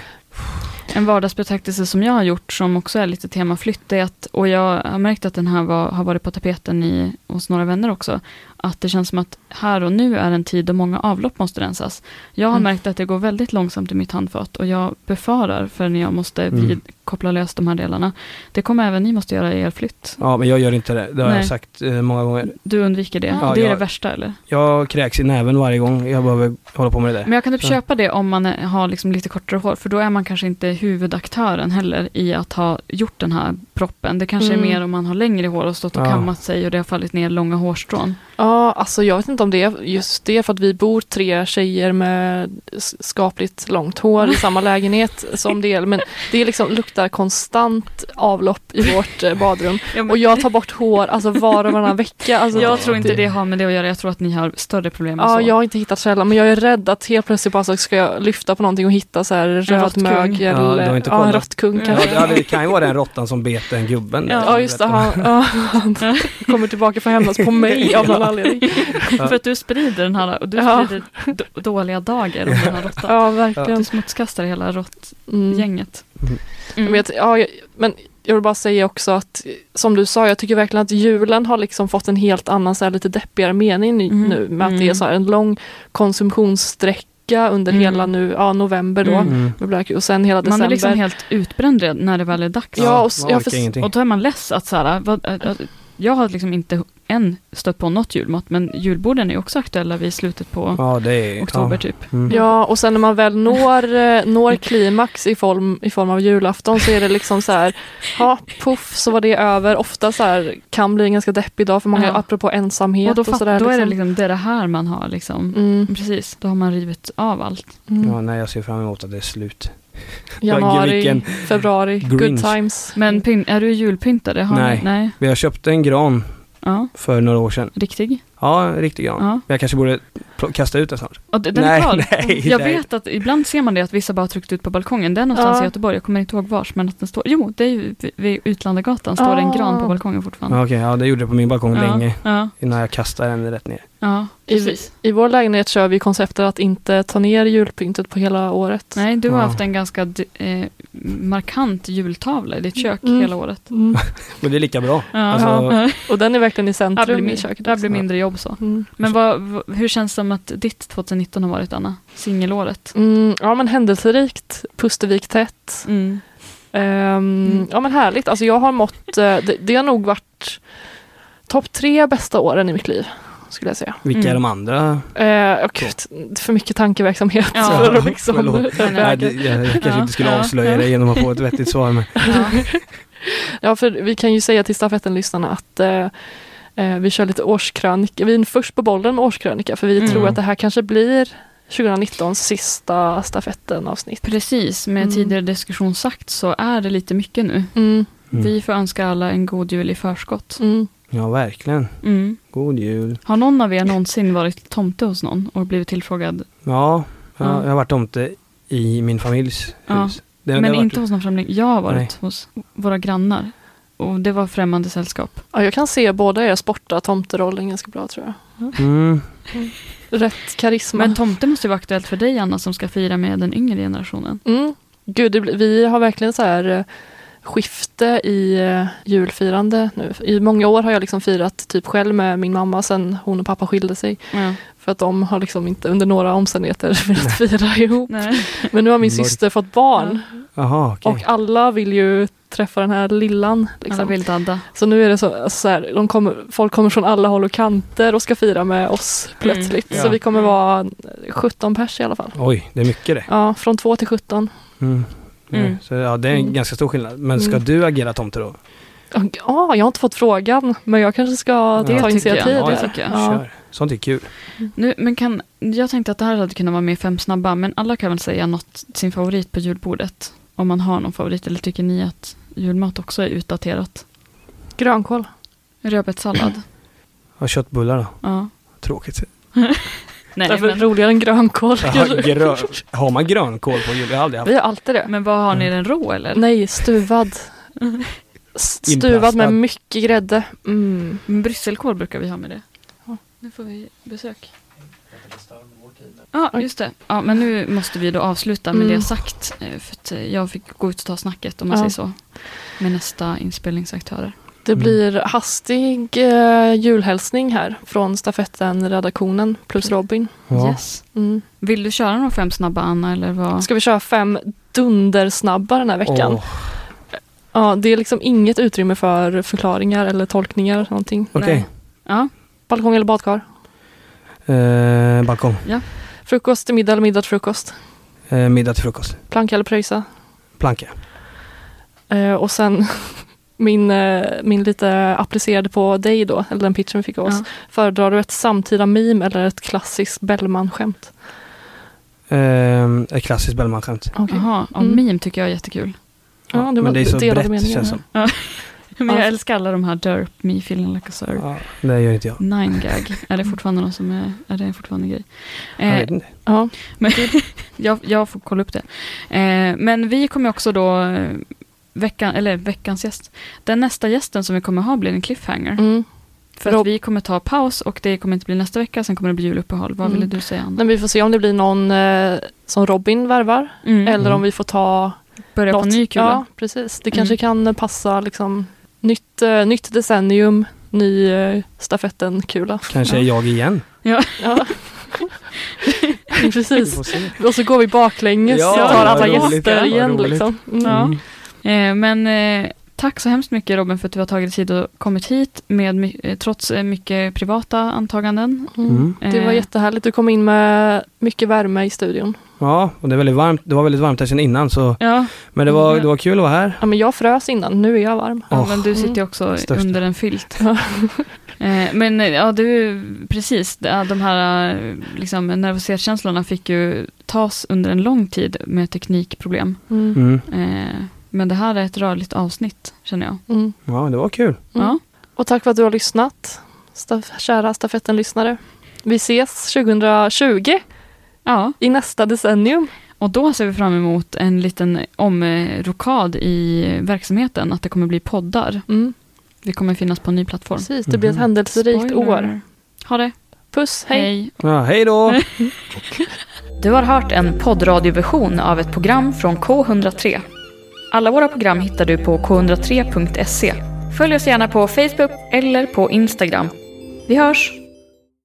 En vardagsbetraktelse som jag har gjort som också är lite tema flytt, är att, och jag har märkt att den här var, har varit på tapeten i, hos några vänner också, att det känns som att här och nu är en tid då många avlopp måste rensas. Jag har Mm. märkt att det går väldigt långsamt i mitt handfat och jag befarar för när jag måste Mm. vid, koppla lös de här delarna. Det kommer även ni måste göra i er flytt. Ja, men jag gör inte det. Det har Nej. jag sagt eh, många gånger. Du undviker det. Ja, det är jag- det värsta eller? Jag kräks i näven varje gång jag behöver hålla på med det där. Men jag kan typ Så. köpa det om man har liksom lite kortare hår, för då är man kanske inte huvudaktören heller i att ha gjort den här proppen. Det kanske Mm. är mer om man har längre hår och stått och Ja. kammat sig och det har fallit ner långa hårstrån. Ja, alltså jag vet inte om det är just det för att vi bor tre tjejer med skapligt långt hår i samma lägenhet som det är. Men det liksom luktar konstant avlopp i vårt eh, badrum. Och jag tar bort hår alltså var och varannan vecka. Alltså, jag tror inte det har med det att göra, jag tror att ni har större problem än Ja, så. jag har inte hittat källan men jag är rädd att helt plötsligt bara så ska jag lyfta på någonting och hitta så här röd råttkung. mögel. Ja, ja, en råttkung Ja. Ja, kanske. det, ja, det kan ju vara den råttan som bet den gubben. där. Ja, just det. Han, ja, han [laughs] kommer tillbaka för att hämnas på mig av någon anledning. [laughs] Ja. För att du sprider den här, och du Ja. sprider d- dåliga dagar om den här råttan. Ja, Du verkligen. smutskastar hela råttgänget. Mm. Mm. Men, jag, ja, men jag vill bara säga också att som du sa, jag tycker verkligen att julen har liksom fått en helt annan, så här, lite deppigare mening nu, Mm. nu med att det är Mm. så här, en lång konsumtionssträcka under Mm. hela nu, ja, november då. Mm. Mm. och sen hela Man december. är liksom helt utbränd när det väl är dags. Ja, och man ja. Och då är man less att så här, vad, äh, äh, jag har liksom inte än stött på något julmat, men julborden är också aktuella vid slutet på Ja, det är... oktober ja. typ. Mm. Ja, och sen när man väl når, eh, når klimax i form, i form av julafton så är det liksom så här, ja, puff, så var det över. Ofta så här, kan bli en ganska deppig dag för många, Ja. apropå ensamhet Och då, och, sådär. då är det liksom det, är det här man har liksom. Mm, Precis, då har man rivit av allt. mm. Ja, nej, jag ser fram emot att det är slut. Januari, februari, good Grinch. times. Men är du julpyntare? Har Nej. Nej. Vi har köpt en gran Ja, för några år sedan. riktig? Ja, en riktig gran. Ja. Jag kanske borde kasta ut den snart. Och den Nej, är kvar. [laughs] nej, jag nej. vet att ibland ser man det att vissa bara har tryckt ut på balkongen. Det är någonstans Ja. i Göteborg, jag kommer inte ihåg vars, men att den står, jo, det är ju vid- Utlandagatan, står det en gran på balkongen fortfarande. Ja, Okej, ja det gjorde det på min balkong ja. länge. Ja, Innan jag kastade den rätt ner. ja, I, precis. I vår lägenhet kör vi konceptet att inte ta ner julpyntet på hela året. Nej, du har Ja. haft en ganska eh, markant jultavla i ditt kök Mm. hela året. Mm. [laughs] Men det är lika bra. Ja, Alltså, ja. Och den är verkligen i centrum i köket. det blir mindre jobb så. Mm. Men vad, hur känns det som att ditt 2019 har varit, Anna? Singelåret? Mm, ja men händelserikt, Pustervik tätt. Mm. Ja men härligt, alltså jag har mått, eh, det, det har nog varit topp tre bästa åren i mitt liv. Skulle jag säga. vilka Mm. är de andra? Eh, och gud, för mycket tankeverksamhet Ja, [laughs] för att liksom förlåt. Nej, jag, jag kanske Ja, inte skulle ja, avslöja ja. det genom att få ett vettigt svar. Men, Ja. [laughs] Ja, för vi kan ju säga till stafetten-lyssnarna att eh, vi kör lite årskrönika. Vi är först på bollen med årskrönika för vi Mm. tror att det här kanske blir 2019 sista stafetten-avsnitt. Precis, med Mm. tidigare diskussion sagt så är det lite mycket nu. Mm, mm. Vi får önska alla en god jul i förskott. mm. Ja, verkligen. Mm. God jul. Har någon av er någonsin varit tomte hos någon och blivit tillfrågad? Ja, ja, Ja. jag har varit tomte i min familjs Ja. hus. Det, Men det inte varit, hos någon främling. Jag har varit Nej. hos våra grannar. Och det var främmande sällskap. Ja, jag kan se båda er sporta tomterollen ganska bra tror jag. mm, Rätt karisma. Men tomte måste ju vara aktuellt för dig Anna som ska fira med den yngre generationen. mm. Gud, det, vi har verkligen så här eh, skifte i eh, julfirande nu. I många år har jag liksom firat typ själv med min mamma sen hon och pappa skilde sig. Ja. För att de har liksom inte under några omständigheter [laughs] velat fira ihop. Nej. Men nu har min syster fått barn Jaha, okej. och alla vill ju träffa den här lillan. Alla Liksom. vill dadda. Så nu är det så, alltså så här, de kommer, folk kommer från alla håll och kanter och ska fira med oss plötsligt. Mm. Så Ja. vi kommer vara 17 pers i alla fall. Oj, det är mycket det. Ja, från 2 till 17. Mm. Mm. Så ja, det är en Mm. ganska stor skillnad. Men ska Mm. du agera tomte då? Ja, jag har inte fått frågan, men jag kanske ska Det ta initiativ. jag. Ja, det ja. tycker jag. Ja. Kör. Sånt är kul. Nu, men kan, jag tänkte att det här hade kunnat vara med i fem snabba, men alla kan väl säga något, sin favorit på julbordet? Om man har någon favorit, eller tycker ni att julmat också är utdaterat? Grönkål. Rödbetssallad? Och köttbullar då? Ja. Tråkigt. [laughs] Nej, Därför men, roligare än grönkål. Jaha, grö... Har man grönkål på jul? Jag har aldrig haft. Vi har alltid det. men vad har ni den rå eller? Nej, stuvad. [laughs] Stuvad Inplastad. med mycket grädde. Mm. Brysselkål brukar vi ha med det. Ja, nu får vi besök. Ja, just det. Ja, men nu måste vi då avsluta med Mm. det sagt. eh, För att eh, jag fick gå ut och ta snacket, om man Ja. säger så. Med nästa inspelningsaktörer. Det Mm. blir hastig eh, julhälsning här från stafetten-redaktionen plus Robin. Ja. Yes. Mm. Vill du köra några fem snabba, Anna? Eller vad? Ska vi köra fem dundersnabba den här veckan? Åh, Ja, det är liksom inget utrymme för förklaringar eller tolkningar. eller Någonting. Okej. Ja, Balkong eller badkar? Eh, balkong. Frukost till middag eller middag till frukost? Eh, middag till frukost. Planka eller pröjsa? Planka. Eh, och sen [laughs] min, eh, min lite applicerade på dig då, eller den pitchen vi fick av oss. ja. Föredrar du ett samtida meme eller ett klassiskt Bellman-skämt? Eh, ett klassiskt Bellman-skämt. Okej. Jaha, ja, Mm. meme tycker jag är jättekul. Ja, det var men det är så delade brett meningar. känns som. [laughs] Men Ja. jag älskar alla de här derp, me feeling like a sir. Ja, det gör inte jag. Nine gag. Är det fortfarande någon som är, är det fortfarande en grej? Jag Eh, vet inte. Ja. Men [laughs] jag, jag får kolla upp det. Eh, men vi kommer också då, eh, veckan, eller veckans gäst, den nästa gästen som vi kommer ha blir en cliffhanger. Mm. För Rob- att vi kommer ta paus och det kommer inte bli nästa vecka, sen kommer det bli juluppehåll. Vad Mm. ville du säga Anna? Men vi får se om det blir någon eh, som Robin värvar. Mm. Eller om Mm. vi får ta Börja på något. en ny kula. Ja, precis. Det kanske Mm. kan passa liksom nytt, eh, nytt decennium, ny eh, stafetten-kula. Kanske Ja. är jag igen. Ja. [laughs] Vi precis. Och så går vi baklänges Ja, och tar alla roligt. gäster igen. Liksom. Mm. Ja. Eh, men eh, tack så hemskt mycket Robin för att du har tagit tid och kommit hit med, eh, trots eh, mycket privata antaganden. Mm. Mm. Det var Eh, jättehärligt. Du kom in med mycket värme i studion. Ja, och det är väldigt varmt. Det var väldigt varmt här sedan innan så. Ja, Men det var, Mm. det var kul att vara här. Ja, men jag frös innan, nu är jag varm. ja men du sitter ju också största. under en filt. [laughs] Eh, men eh, ja, du, precis, de här eh, liksom, nervositetskänslorna fick ju tas under en lång tid med teknikproblem. Mm. Mm. Men det här är ett rörligt avsnitt, känner jag. Mm. Ja, det var kul. Mm. Ja. Och tack för att du har lyssnat, staf- kära stafetten-lyssnare. Vi ses 2020 ja, i nästa decennium. och då ser vi fram emot en liten omrokad i verksamheten, att det kommer bli poddar. Mm. Vi kommer finnas på en ny plattform. Precis, det blir ett Mhm. händelserikt Spoiler. år. Ha det. Puss, hej! Hej. Ja, hej då! [laughs] Du har hört en poddradioversion av ett program från K103. Alla våra program hittar du på k103.se. Följ oss gärna på Facebook eller på Instagram. Vi hörs!